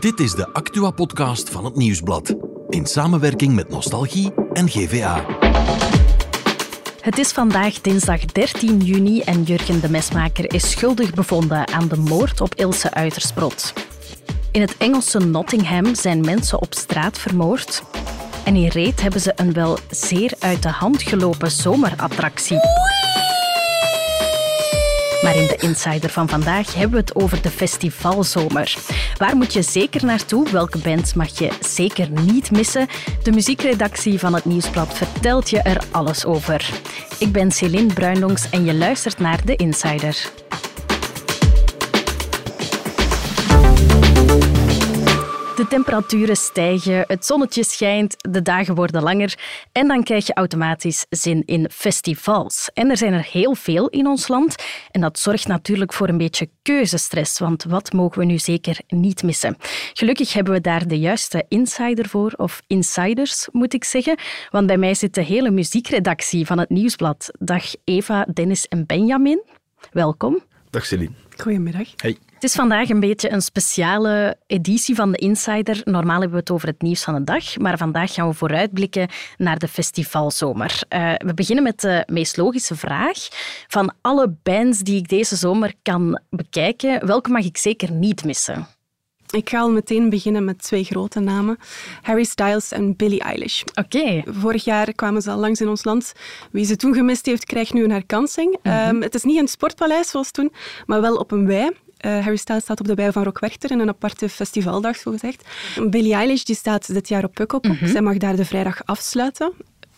Dit is de Actua-podcast van het Nieuwsblad. In samenwerking met Nostalgie en GVA. Het is vandaag dinsdag 13 juni en Jurgen de Mesmaker is schuldig bevonden aan de moord op Ilse Uitersprot. In het Engelse Nottingham zijn mensen op straat vermoord. En in Reet hebben ze een wel zeer uit de hand gelopen zomerattractie. Maar in de Insider van vandaag hebben we het over de festivalzomer. Waar moet je zeker naartoe? Welke bands mag je zeker niet missen? De muziekredactie van het Nieuwsblad vertelt je er alles over. Ik ben Céline Bruinlongs en je luistert naar de Insider. De temperaturen stijgen, het zonnetje schijnt, de dagen worden langer en dan krijg je automatisch zin in festivals. En er zijn er heel veel in ons land en dat zorgt natuurlijk voor een beetje keuzestress, want wat mogen we nu zeker niet missen? Gelukkig hebben we daar de juiste insider voor, of insiders moet ik zeggen, want bij mij zit de hele muziekredactie van het Nieuwsblad. Dag Eva, Dennis en Benjamin. Welkom. Dag Celine. Goedemiddag. Hey. Het is vandaag een beetje een speciale editie van de Insider. Normaal hebben we het over het nieuws van de dag, maar vandaag gaan we vooruitblikken naar de festivalzomer. Uh, we beginnen met de meest logische vraag. Van alle bands die ik deze zomer kan bekijken, welke mag ik zeker niet missen? Ik ga al meteen beginnen met twee grote namen. Harry Styles en Billie Eilish. Oké. Vorig jaar kwamen ze al langs in ons land. Wie ze toen gemist heeft, krijgt nu een herkansing. Mhm. Um, het is niet in het sportpaleis zoals toen, maar wel op een wei. Uh, Harry Styles staat op de wei van Rock Werchter in een aparte festivaldag, zogezegd. Billie Eilish die staat dit jaar op Pukkelpop. Mhm. Zij mag daar de vrijdag afsluiten.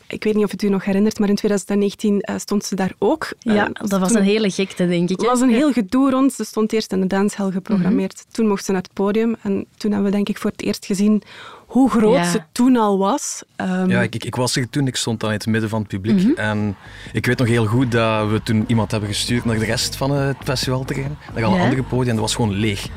Ik weet niet of het u nog herinnert, maar in 2019 uh, stond ze daar ook. Ja, Uh, dat was een hele gekte, denk ik. Het was een heel gedoe rond. Ze stond eerst in de danshel geprogrammeerd. Toen mocht ze naar het podium. En toen hebben we denk ik voor het eerst gezien hoe groot Ja. ze toen al was. Ehm, Ja, ik, ik, ik was er toen, ik stond dan in het midden van het publiek. En ik weet nog heel goed dat we toen iemand hebben gestuurd naar de rest van het festivalterrein. Naar alle Ja. andere podium en dat was gewoon leeg.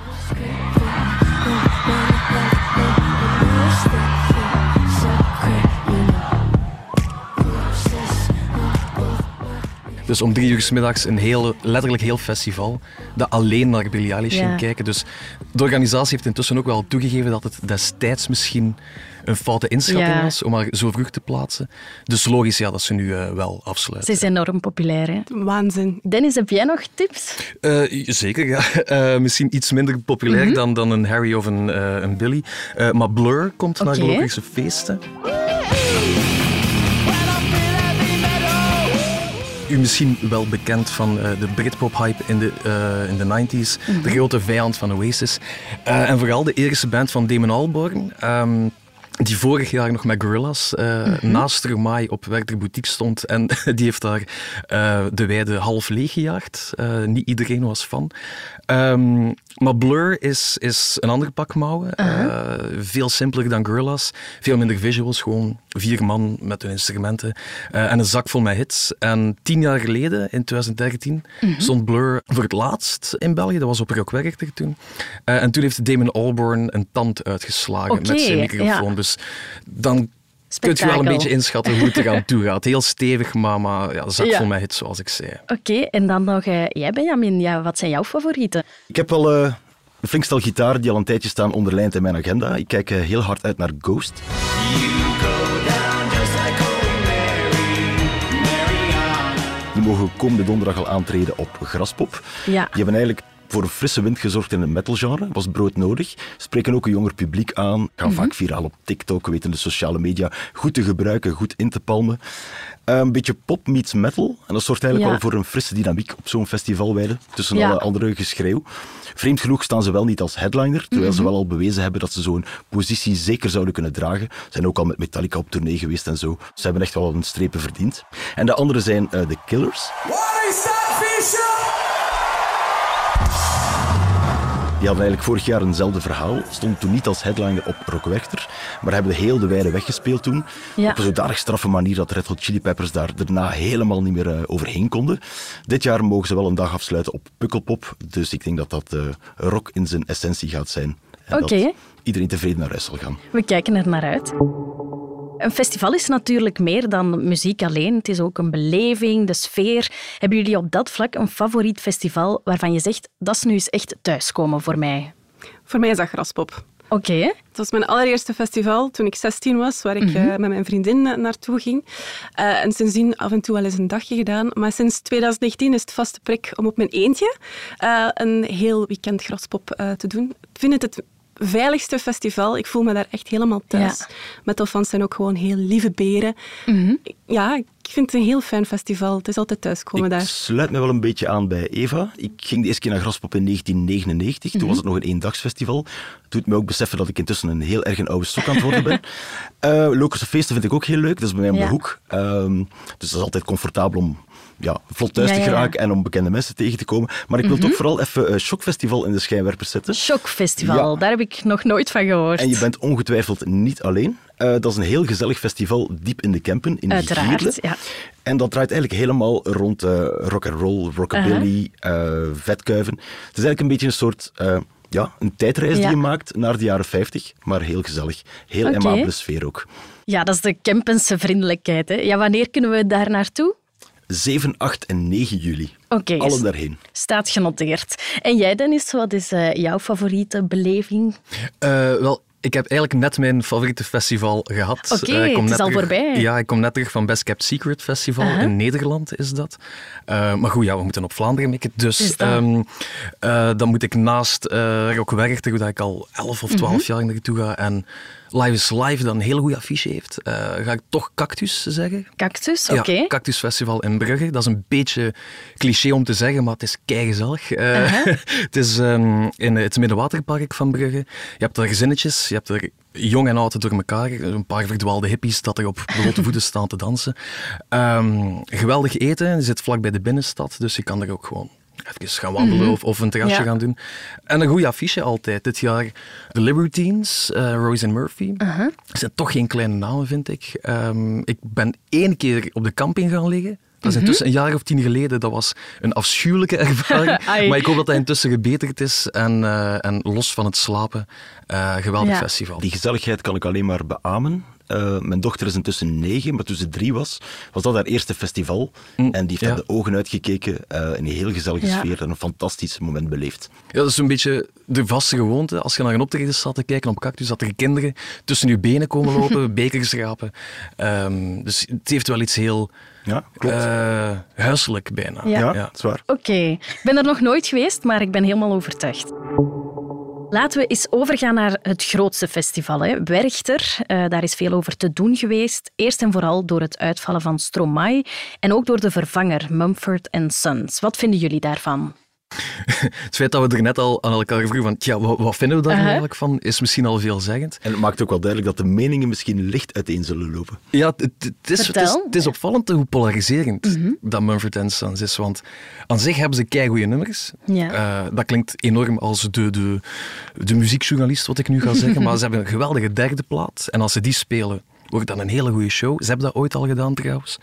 Dus om drie uur 's middags een heel, letterlijk heel festival dat alleen naar Billie Eilish Ja. ging kijken. Dus de organisatie heeft intussen ook wel toegegeven dat het destijds misschien een foute inschatting Ja. was om haar zo vroeg te plaatsen. Dus logisch ja, dat ze nu eh, wel Ze afsluiten. is enorm populair. Hè? Waanzin. Dennis, heb jij nog tips? Eh, zeker, ja. Eh, misschien iets minder populair Mhm. dan, dan een Harry of een, eh, een Billy. Eh, maar Blur komt naar Oké. Logische feesten. U misschien wel bekend van eh, de Britpop-hype in de, eh, in de 90s. Mhm. De grote vijand van Oasis. Eh, en vooral de eerste band van Damon Albarn. ehm, die vorig jaar nog met Gorillaz eh, Mhm. naast Stromae op Werchter Boutique stond. En die heeft daar de weide half leeg gejaagd. Niet iedereen was fan. Ehm, maar Blur is, is een ander pak mouwen. Eh, veel simpeler dan Gorillaz. Veel minder visuals. Gewoon vier man met hun instrumenten. eh, en een zak vol met hits. En tien jaar geleden, in 2013, stond Blur voor het laatst in België. Dat was op Rock Werchter toen. Eh, en toen heeft Damon Albarn een tand uitgeslagen met zijn microfoon. ja. Dus dan kunt je wel een beetje inschatten hoe het eraan toe gaat. Heel stevig, maar, maar ja, zak Ja. vol met hits, zoals ik zei. Oké, en dan nog eh, jij, Benjamin. Ja, wat zijn jouw favorieten? Ik heb wel eh, een flink stel gitaren die al een tijdje staan onderlijnd in mijn agenda. Ik kijk eh, heel hard uit naar Ghost. Die mogen komende donderdag al aantreden op Graspop. Ja. Die hebben eigenlijk voor een frisse wind gezorgd in het metalgenre. Was broodnodig. Spreken ook een jonger publiek aan. Gaan vaak viraal op TikTok, weten de sociale media goed te gebruiken, goed in te palmen. Eh, een beetje pop meets metal. En dat zorgt eigenlijk Ja. wel voor een frisse dynamiek op zo'n festivalweide. Tussen Ja. alle andere geschreeuw. Vreemd genoeg staan ze wel niet als headliner, terwijl Mhm. ze wel al bewezen hebben dat ze zo'n positie zeker zouden kunnen dragen. Ze zijn ook al met Metallica op tournee geweest en zo. Ze hebben echt wel een strepen verdiend. En de andere zijn eh, de Killers. Die hadden eigenlijk vorig jaar eenzelfde verhaal. Stonden toen niet als headliner op Rock Werchter, maar hebben de heel de weide weggespeeld toen. Ja. Op een zodanig straffe manier dat Red Hot Chili Peppers daar daarna helemaal niet meer eh, overheen konden. Dit jaar mogen ze wel een dag afsluiten op Pukkelpop. Dus ik denk dat dat eh, rock in zijn essentie gaat zijn. En Oké. dat iedereen tevreden naar huis zal gaan. We kijken er naar uit. Een festival is natuurlijk meer dan muziek alleen. Het is ook een beleving, de sfeer. Hebben jullie op dat vlak een favoriet festival waarvan je zegt, dat is nu eens echt thuiskomen voor mij? Voor mij is dat Graspop. Oké. Het was mijn allereerste festival toen ik 16 was, waar ik eh, met mijn vriendin eh, naartoe ging. Eh, en sindsdien af en toe wel eens een dagje gedaan. Maar sinds 2019 is het vaste prik om op mijn eentje een heel weekend graspop te doen. Ik vind het het veiligste festival. Ik voel me daar echt helemaal thuis. Ja. Metalfans zijn ook gewoon heel lieve beren. Ja, ik vind het een heel fijn festival. Het is altijd thuiskomen Ik daar. sluit me wel een beetje aan bij Eva. Ik ging de eerste keer naar Graspop in 1999. Toen was het nog een eendagsfestival. Het doet me ook beseffen dat ik intussen een heel erg een oude stok aan het worden ben. Eh Lokerse feesten vind ik ook heel leuk. Dat is bij mij om Ja. de hoek. Ehm, dus dat is altijd comfortabel om ja, vlot thuis Ja, te ja, geraken en om bekende mensen tegen te komen. Maar ik wil toch vooral even uh, Shockfestival in de schijnwerpers zetten. Shockfestival, daar heb ik nog nooit van gehoord. En je bent ongetwijfeld niet alleen. Eh, dat is een heel gezellig festival diep in de Kempen, in Uiteraard, Gierle. ja. En dat draait eigenlijk helemaal rond eh rock and roll, rockabilly, eh, vetkuiven. Het is eigenlijk een beetje een soort eh, ja, een tijdreis die je maakt naar de jaren 50, maar heel gezellig. Heel Oké. amabele sfeer ook. Ja, dat is de Kempense vriendelijkheid. Hè. Ja, wanneer kunnen we daar naartoe? 7, 8 en 9 juli. Oké, Alle daarheen. staat genoteerd. En jij, Dennis, wat is eh, jouw favoriete beleving? Eh, wel, ik heb eigenlijk net mijn favoriete festival gehad. Oké, Eh, ik kom het is net al terug- voorbij. Ja, ik kom net terug van Best Kept Secret Festival. In Nederland is dat. Eh, maar goed, ja, we moeten op Vlaanderen mikken. Dus Het is dat. ehm, eh, dan moet ik naast uh, Rock Werchter, hoe dat ik al 11 of 12 Mhm. jaar naartoe ga, en Live is Live, dat een hele goede affiche heeft, eh, ga ik toch Cactus zeggen. Cactus, oké. Ja, Cactus Festival in Brugge. Dat is een beetje cliché om te zeggen, maar het is keigezellig. Uh-huh. het is ehm, in het Middenwaterpark van Brugge. Je hebt daar gezinnetjes, je hebt er jong en oud door elkaar. Een paar verdwaalde hippies dat er op blote voeten staan te dansen. Ehm, geweldig eten. Je zit vlak bij de binnenstad, dus je kan er ook gewoon even gaan wandelen of, of een terrasje Ja. gaan doen. En een goede affiche altijd. Dit jaar de Libertines, eh Rose en Murphy. Dat zijn toch geen kleine namen, vind ik. Ehm, ik ben één keer op de camping gaan liggen. Dat is intussen een jaar of tien geleden. Dat was een afschuwelijke ervaring. Maar ik hoop dat dat intussen gebeterd is. En, eh, en los van het slapen, eh, geweldig Ja. festival. Die gezelligheid kan ik alleen maar beamen. Eh, mijn dochter is intussen negen, maar toen ze drie was, was dat haar eerste festival. En die heeft ja. naar de ogen uitgekeken, eh, in een heel gezellige Ja. sfeer en een fantastisch moment beleefd. Ja, dat is een beetje de vaste gewoonte. Als je naar een optreden staat te kijken op Cactus, dat er kinderen tussen je benen komen lopen, bekers rapen. Ehm, dus het heeft wel iets heel Ja, klopt. eh, huiselijk bijna. Ja. ja, ja. dat is waar. Oké, ik ben er nog nooit geweest, maar ik ben helemaal overtuigd. Laten we eens overgaan naar het grootste festival, hè. Werchter. Eh, daar is veel over te doen geweest. Eerst en vooral door het uitvallen van Stromae en ook door de vervanger Mumford Sons. Wat vinden jullie daarvan? Het feit dat we er net al aan elkaar vroegen van, tja, wat, wat vinden we daar eigenlijk van, is misschien al veelzeggend. En het maakt ook wel duidelijk dat de meningen misschien licht uiteen zullen lopen. Ja, het, is, het, is, Vertel. het is opvallend hoe polariserend dat Mumford Sons is. Want aan zich hebben ze keigoede nummers. Ja. Eh, dat klinkt enorm als de, de, de muziekjournalist, wat ik nu ga zeggen. maar ze hebben een geweldige derde plaat. En als ze die spelen, wordt dat een hele goede show. Ze hebben dat ooit al gedaan trouwens.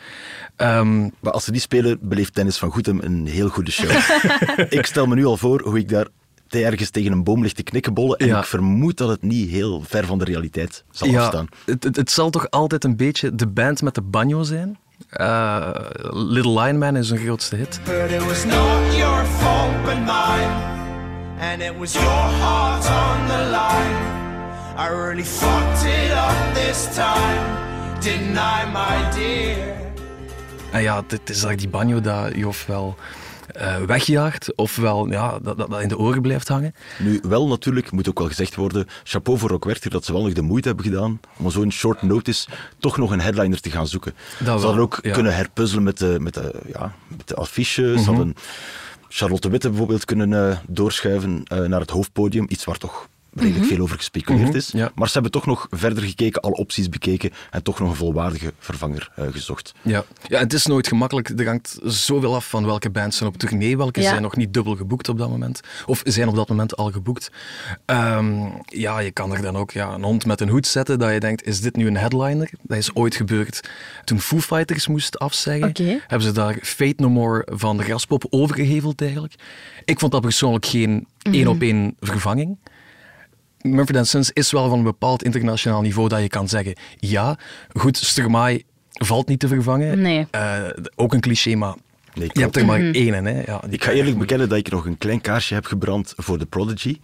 Ehm, Maar als ze die spelen, beleeft Dennis van Goetem een heel goede show. ik stel me nu al voor hoe ik daar te ergens tegen een boom ligt te knikkenbollen. En Ja. ik vermoed dat het niet heel ver van de realiteit zal afstaan. het, het, het zal toch altijd een beetje de band met de banjo zijn. Eh, Little Lion Man is hun grootste hit. But it was not your fault but mine. And it was your heart on the line. I really fucked it up this time. Didn't I, my dear? En ja, het is daar die banjo dat je ofwel eh, wegjaagt, ofwel ja, dat, dat dat in de oren blijft hangen. Nu, wel natuurlijk, moet ook wel gezegd worden, chapeau voor Rock Werchter dat ze wel nog de moeite hebben gedaan om op zo'n short notice toch nog een headliner te gaan zoeken. ze wel, hadden ook ja. kunnen herpuzzelen met de, met de, ja, met de affiches. Mhm. Ze hadden Charlotte Witte bijvoorbeeld kunnen eh, doorschuiven eh, naar het hoofdpodium, iets waar toch redelijk veel over gespeculeerd is. Mhm. ja. Maar ze hebben toch nog verder gekeken, alle opties bekeken en toch nog een volwaardige vervanger eh, gezocht. Ja. ja, het is nooit gemakkelijk. Er hangt zoveel af van welke bands zijn op tournee, welke Ja. zijn nog niet dubbel geboekt op dat moment. Of zijn op dat moment al geboekt. Ehm, ja, je kan er dan ook ja, een hond met een hoed zetten dat je denkt, is dit nu een headliner? Dat is ooit gebeurd toen Foo Fighters moest afzeggen. Oké. Hebben ze daar Fate No More van de Graspop overgeheveld eigenlijk. Ik vond dat persoonlijk geen één op één vervanging. Mumford Sons is wel van een bepaald internationaal niveau dat je kan zeggen, ja, goed, Stromae valt niet te vervangen. Nee. Eh, ook een cliché, maar Nee, Je hebt er maar één, hè? Ja, Ik ga eerlijk bekennen dat ik nog een klein kaarsje heb gebrand voor de Prodigy.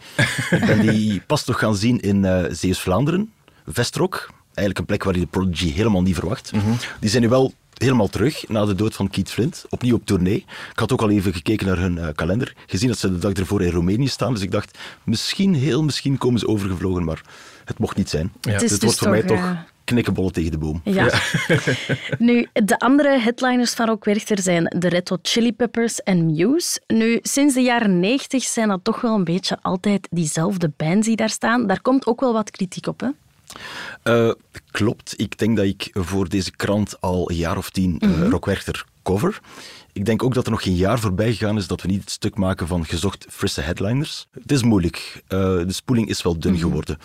ik ben die pas nog gaan zien in eh Zeeuws-Vlaanderen, Vestrok. Eigenlijk een plek waar je de Prodigy helemaal niet verwacht. Die zijn nu wel helemaal terug na de dood van Keith Flint, opnieuw op tournee. Ik had ook al even gekeken naar hun eh, kalender, gezien dat ze de dag ervoor in Roemenië staan. Dus ik dacht, misschien, heel misschien komen ze overgevlogen, maar het mocht niet zijn. Ja. Het dus wordt voor mij toch, toch eh, knikkenbollen tegen de boom. Ja. nu, de andere headliners van Rock Werchter zijn de Red Hot Chili Peppers en Muse. Nu, sinds de jaren 90 zijn dat toch wel een beetje altijd diezelfde bands die daar staan. Daar komt ook wel wat kritiek op, hè? Eh, klopt. Ik denk dat ik voor deze krant al een jaar of tien Mhm. Rockwerchter cover. Ik denk ook dat er nog geen jaar voorbij gegaan is dat we niet het stuk maken van gezocht frisse headliners. Het is moeilijk. Eh, de spoeling is wel dun Mhm. geworden.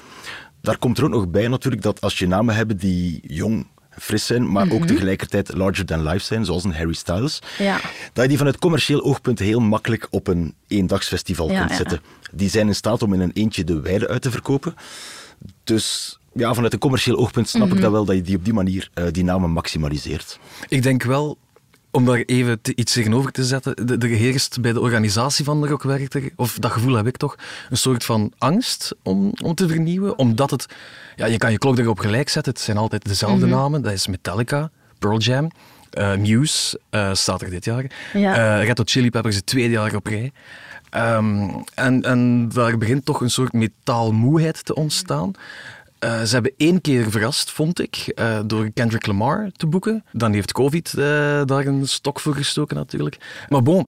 Daar komt er ook nog bij natuurlijk dat als je namen hebt die jong, fris zijn, maar Mhm. ook tegelijkertijd larger than life zijn, zoals een Harry Styles, Ja. dat je die vanuit commercieel oogpunt heel makkelijk op een eendagsfestival Ja, kunt ja. zetten. Die zijn in staat om in een eentje de weide uit te verkopen. Dus ja, vanuit een commercieel oogpunt snap Mhm. ik dat wel dat je die op die manier eh, die namen maximaliseert. Ik denk wel, om daar even te- iets tegenover te zetten, de- er heerst bij de organisatie van de rockwerchter, of dat gevoel heb ik toch, een soort van angst om, om te vernieuwen. Omdat het, ja, je kan je klok erop gelijk zetten, het zijn altijd dezelfde namen. Dat is Metallica, Pearl Jam, eh, Muse, eh, staat er dit jaar. Ja. Eh, Red Hot Chili Peppers het tweede jaar op rij. Ehm, en, en daar begint toch een soort metaalmoeheid te ontstaan. Eh, ze hebben één keer verrast, vond ik, eh, door Kendrick Lamar te boeken. Dan heeft COVID eh, daar een stok voor gestoken natuurlijk. Maar bon,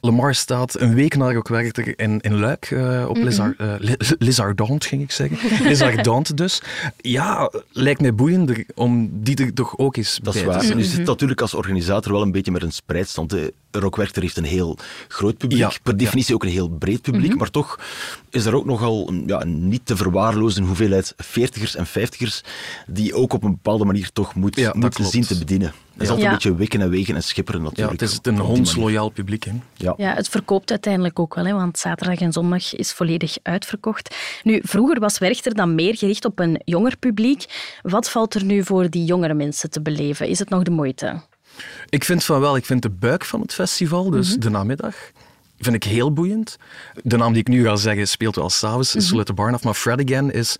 Lamar staat een week na ook werkte in, in Luik uh, op Lizard, uh, Lizardant, ging ik zeggen. Lizardant dus. Ja, lijkt mij boeiender om die er toch ook eens Dat is bij te waar. zetten. Nu zit natuurlijk als organisator wel een beetje met een spreidstand. De Rockwerchter heeft een heel groot publiek, Ja, per definitie ook een heel breed publiek, maar toch is er ook nogal een, ja, een niet te verwaarlozen hoeveelheid veertigers en vijftigers die ook op een bepaalde manier toch moet, Ja, dat moet klopt. zien te bedienen. Is Ja. altijd Ja. een beetje wikken en wegen en schipperen Ja, natuurlijk. het is een die manier. hondsloyaal publiek. Hè. Ja. Ja, het verkoopt uiteindelijk ook wel, hè, want zaterdag en zondag is volledig uitverkocht. Nu, vroeger was Werchter dan meer gericht op een jonger publiek. Wat valt er nu voor die jongere mensen te beleven? Is het nog de moeite? Ik vind van wel, ik vind de buik van het festival, dus Mhm. de namiddag, vind ik heel boeiend. De naam die ik nu ga zeggen speelt wel s'avonds, mm Solette Barnaf, maar Fred Again is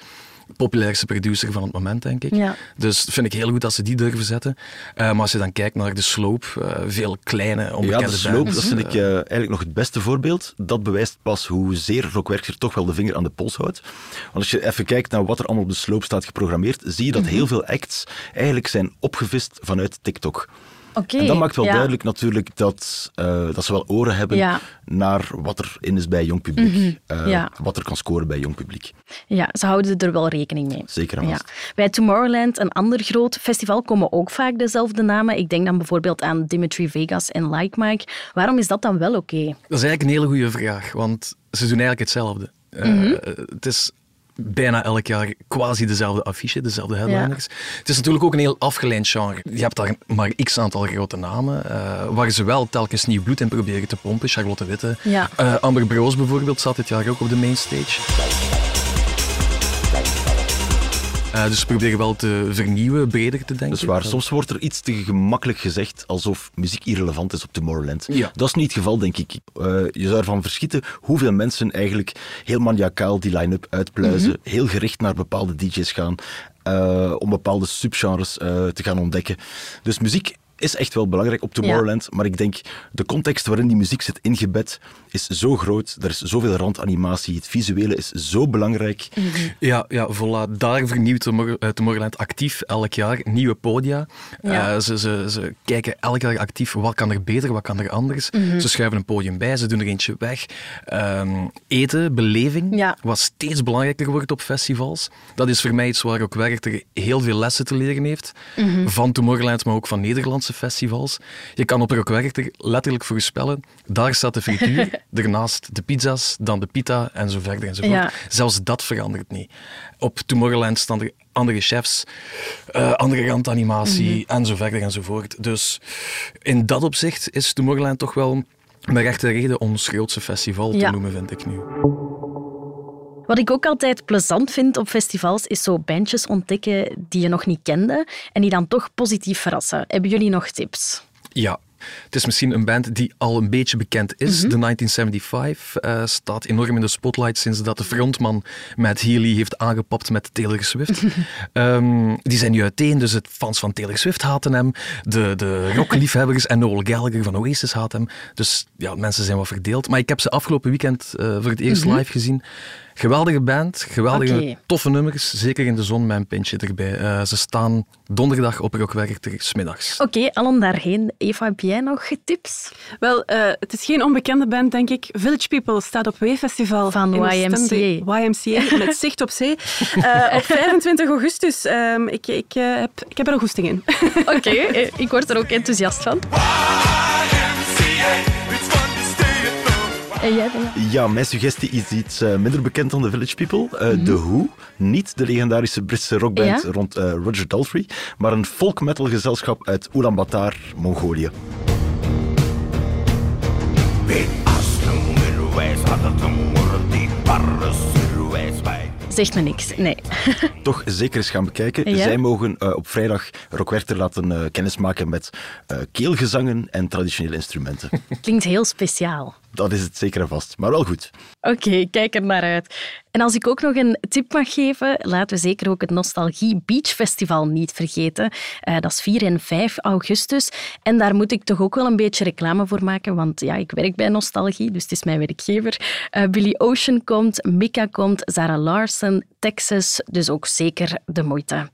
populairste producer van het moment, denk ik. Ja. Dus vind ik heel goed dat ze die durven zetten. Eh, maar als je dan kijkt naar de sloop, eh, veel kleine, Ja, onbekende de sloop, bands. dat vind ik eh, eigenlijk nog het beste voorbeeld. Dat bewijst pas hoe zeer Rockwerker toch wel de vinger aan de pols houdt. Want als je even kijkt naar wat er allemaal op de sloop staat geprogrammeerd, zie je dat Mhm. heel veel acts eigenlijk zijn opgevist vanuit TikTok. Oké. En dat maakt wel ja. duidelijk natuurlijk dat, eh, dat ze wel oren hebben Ja. Mhm. naar wat er in is bij jong publiek. Eh, Ja. Wat er kan scoren bij jong publiek. Ja, ze houden er wel rekening mee. Zeker vast. Bij Tomorrowland, een ander groot festival, komen ook vaak dezelfde namen. Ik denk dan bijvoorbeeld aan Dimitri Vegas en Like Mike. Waarom is dat dan wel oké? Dat is eigenlijk een hele goede vraag, want ze doen eigenlijk hetzelfde. Eh, Mhm. het is bijna elk jaar quasi dezelfde affiche, dezelfde headliners. Het is natuurlijk ook een heel afgeleid genre. Je hebt daar maar x aantal grote namen, eh, waar ze wel telkens nieuw bloed in proberen te pompen. Charlotte Witte. Ja. Eh, Amber Broos bijvoorbeeld zat dit jaar ook op de mainstage. Eh, dus ze proberen wel te vernieuwen, breder te denken. Dat is waar. Soms wordt er iets te gemakkelijk gezegd alsof muziek irrelevant is op Tomorrowland. Ja. Dat is niet het geval, denk ik. Eh, je zou ervan verschieten hoeveel mensen eigenlijk heel maniacaal die line-up uitpluizen, heel gericht naar bepaalde DJ's gaan, eh, om bepaalde subgenres te gaan ontdekken. Dus muziek is echt wel belangrijk op Tomorrowland, maar ik denk de context waarin die muziek zit ingebed is zo groot, er is zoveel randanimatie, het visuele is zo belangrijk. Ja, ja voilà. Daar vernieuwt eh, Tomorrowland actief elk jaar nieuwe podia. Ja. Eh, ze, ze, ze kijken elk jaar actief wat kan er beter, wat kan er anders. Mhm. Ze schuiven een podium bij, ze doen er eentje weg. Ehm, eten, beleving, Ja. wat steeds belangrijker wordt op festivals. Dat is voor mij iets waar ook Werchter heel veel lessen te leren heeft. Mhm. Van Tomorrowland, maar ook van Nederlandse festivals. Je kan op Rock Werchter letterlijk voorspellen, daar staat de frituur, daarnaast de pizza's, dan de pita en zo verder en zo voort. Ja. Zelfs dat verandert niet. Op Tomorrowland staan er andere chefs, eh, andere randanimatie en zo verder en zo voort. Dus in dat opzicht is Tomorrowland toch wel met rechte reden ons grootste festival Ja. te noemen, vind ik nu. Wat ik ook altijd plezant vind op festivals, is zo bandjes ontdekken die je nog niet kende en die dan toch positief verrassen. Hebben jullie nog tips? Ja, Het is misschien een band die al een beetje bekend is. De 1975 eh, staat enorm in de spotlight sinds dat de frontman Matt Healy heeft aangepapt met Taylor Swift. Ehm, die zijn nu uiteen, dus het fans van Taylor Swift haten hem. De, de rockliefhebbers en Noel Gallagher van Oasis haten hem. Dus ja, mensen zijn wat verdeeld. Maar ik heb ze afgelopen weekend eh, voor het eerst live gezien. Geweldige band, geweldige toffe nummers. Zeker in de zon met een pintje erbij. Eh, ze staan donderdag op Rockwerchter, smiddags. Oké, allen daarheen. Eva, heb jij nog tips? Wel, eh, het is geen onbekende band, denk ik. Village People staat op W-festival. Van YMCA. YMCA, met zicht op zee. Eh, op 25 augustus. Ehm, ik, ik, heb, ik heb er een goesting in. Oké, ik word er ook enthousiast van. En jij, Benja? Ja, mijn suggestie is iets eh, minder bekend dan de Village People. Eh The Who. Niet de legendarische Britse rockband Ja? rond eh, Roger Daltrey, maar een folk metal gezelschap uit Ulaanbaatar, Mongolië. Zegt me niks. Nee. Toch zeker eens gaan bekijken. Ja? Zij mogen op vrijdag Rockwerchter laten kennismaken met keelgezangen en traditionele instrumenten. Klinkt heel speciaal. Dat is het zeker en vast, maar wel goed. Oké, kijk er naar uit. En als ik ook nog een tip mag geven, laten we zeker ook het Nostalgie Beach Festival niet vergeten. Eh, dat is 4 en 5 augustus. En daar moet ik toch ook wel een beetje reclame voor maken, want ja, ik werk bij Nostalgie, dus het is mijn werkgever. Eh, Billy Ocean komt, Mika komt, Sarah Larsen, Texas, dus ook zeker de moeite.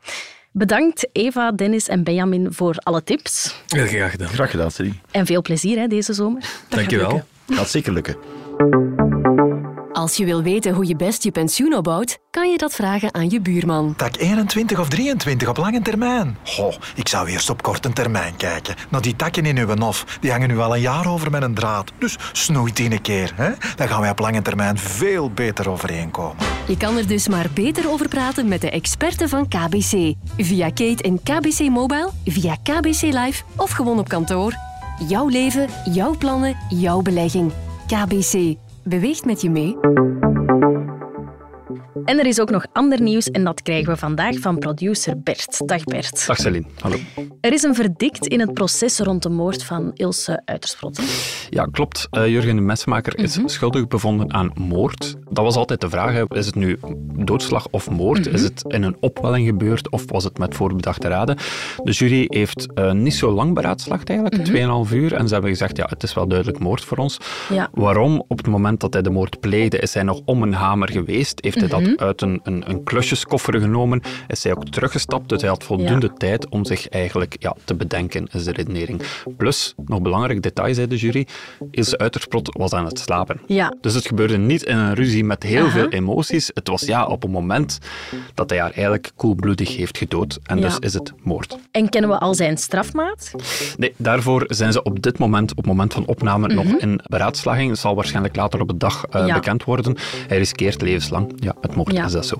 Bedankt Eva, Dennis en Benjamin voor alle tips. Heel graag gedaan. Graag gedaan, Celine. En veel plezier hè, deze zomer. Dankjewel. Gaat zeker lukken. Als je wil weten hoe je best je pensioen opbouwt, kan je dat vragen aan je buurman. Tak 21 of 23 op lange termijn? Goh, ik zou eerst op korte termijn kijken. Naar die takken in uw nof, die hangen nu al een jaar over met een draad. Dus snoei die een keer, hè? Dan gaan wij op lange termijn veel beter overeenkomen. Je kan er dus maar beter over praten met de experten van KBC. Via Kate en KBC Mobile, via KBC Live of gewoon op kantoor. Jouw leven, jouw plannen, jouw belegging. KBC. Beweegt met je mee. En er is ook nog ander nieuws en dat krijgen we vandaag van producer Bert. Dag Bert. Dag Celine, hallo. Er is een verdict in het proces rond de moord van Ilse Uitersprotten. Ja, klopt. Eh, Jurgen de Messenmaker is Mhm. schuldig bevonden aan moord. Dat was altijd de vraag, hè. is het nu doodslag of moord? Mhm. Is het in een opwelling gebeurd of was het met voorbedachte raden? De jury heeft eh, niet zo lang beraadslaagd eigenlijk, 2,5 uur. En ze hebben gezegd, ja, het is wel duidelijk moord voor ons. Mhm. Ja. Waarom? Op het moment dat hij de moord pleegde, is hij nog om een hamer geweest. Heeft hij Mhm. dat uit een, een, een klusjeskoffer genomen. Is hij ook teruggestapt. Dus hij had voldoende tijd om zich eigenlijk ja, te bedenken, is de redenering. Plus, nog belangrijk detail, zei de jury, Ilse Uitersprot was aan het slapen. Ja. Dus het gebeurde niet in een ruzie met heel Aha. veel emoties. Het was ja, op een moment dat hij haar eigenlijk koelbloedig heeft gedood. En Ja. dus is het moord. En kennen we al zijn strafmaat? Nee, daarvoor zijn ze op dit moment, op het moment van opname, nog in beraadslaging. Het zal waarschijnlijk later op de dag eh, Mhm. Ja. bekend worden. Hij riskeert levenslang. Ja, het moord Ja. is dat zo.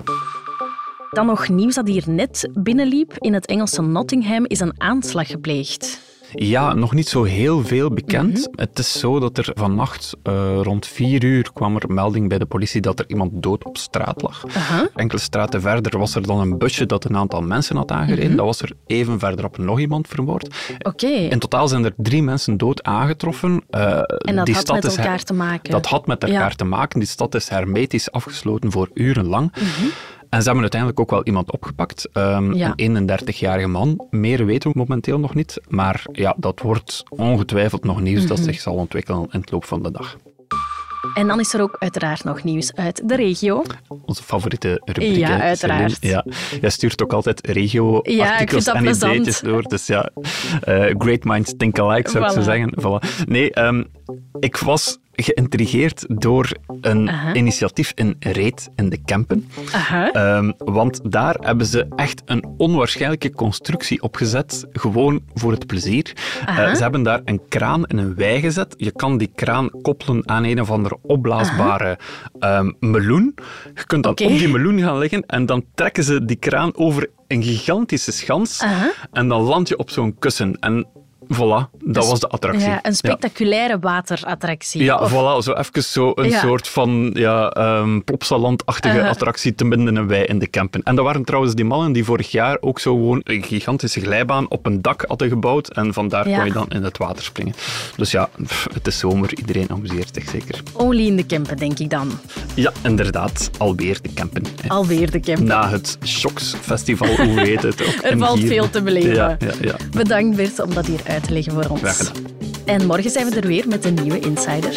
Dan nog nieuws dat hier net binnenliep. In het Engelse Nottingham is een aanslag gepleegd. Ja, nog niet zo heel veel bekend. Mhm. Het is zo dat er vannacht eh, rond vier uur kwam er melding bij de politie dat er iemand dood op straat lag. Enkele straten verder was er dan een busje dat een aantal mensen had aangereden. Mhm. Dat was er even verderop nog iemand vermoord. Oké. In totaal zijn er drie mensen dood aangetroffen. Eh, En dat die had met elkaar te maken. Dat had met elkaar Ja. te maken. Die stad is hermetisch afgesloten voor urenlang. Mhm. En ze hebben uiteindelijk ook wel iemand opgepakt. Ehm, Ja. Een 31-jarige man. Meer weten we momenteel nog niet. Maar ja, dat wordt ongetwijfeld nog nieuws dat Mhm. zich zal ontwikkelen in het loop van de dag. En dan is er ook uiteraard nog nieuws uit de regio. Onze favoriete rubriek. Ja, uiteraard. Ja. Jij stuurt ook altijd Ja, regio-artikels dat en ideetjes door. Dus ja, eh, great minds think alike, zou ik zo zeggen. Voilà. Nee, ehm, ik was geïntrigeerd door een Aha. initiatief in Reet in de Kempen. Ehm, want daar hebben ze echt een onwaarschijnlijke constructie opgezet, gewoon voor het plezier. Eh, ze hebben daar een kraan in een wei gezet. Je kan die kraan koppelen aan een of andere opblaasbare ehm, meloen. Je kunt dan op die meloen gaan liggen en dan trekken ze die kraan over een gigantische schans Aha. en dan land je op zo'n kussen. En Voilà, dat Een was de attractie. Ja, een spectaculaire waterattractie. Ja, Of- voilà, zo even zo een Ja. soort van ja, ehm Plopsaland-achtige Uh-huh. attractie te binden en wij in de campen. En dat waren trouwens die mannen die vorig jaar ook zo gewoon een gigantische glijbaan op een dak hadden gebouwd en vandaar kon je dan in het water springen. Dus ja, pff, het is zomer, iedereen amuseert zich zeker. Olie in de Kempen, denk ik dan. Ja, inderdaad, alweer de campen. hè. Alweer de Kempen. Na het Shocks Festival, hoe heet het ook? Er valt veel te beleven. Ja, ja, ja. Bedankt Bert om dat hier uit te leggen voor ons. Graag gedaan. En morgen zijn we er weer met een nieuwe Insider.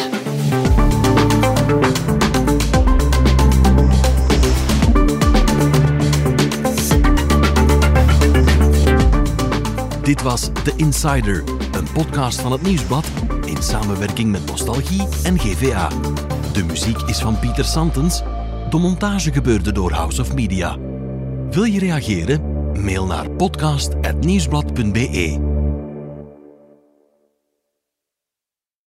Dit was The Insider, een podcast van het Nieuwsblad in samenwerking met Nostalgie en GVA. De muziek is van Pieter Santens. De montage gebeurde door House of Media. Wil je reageren? Mail naar podcast.nieuwsblad.be.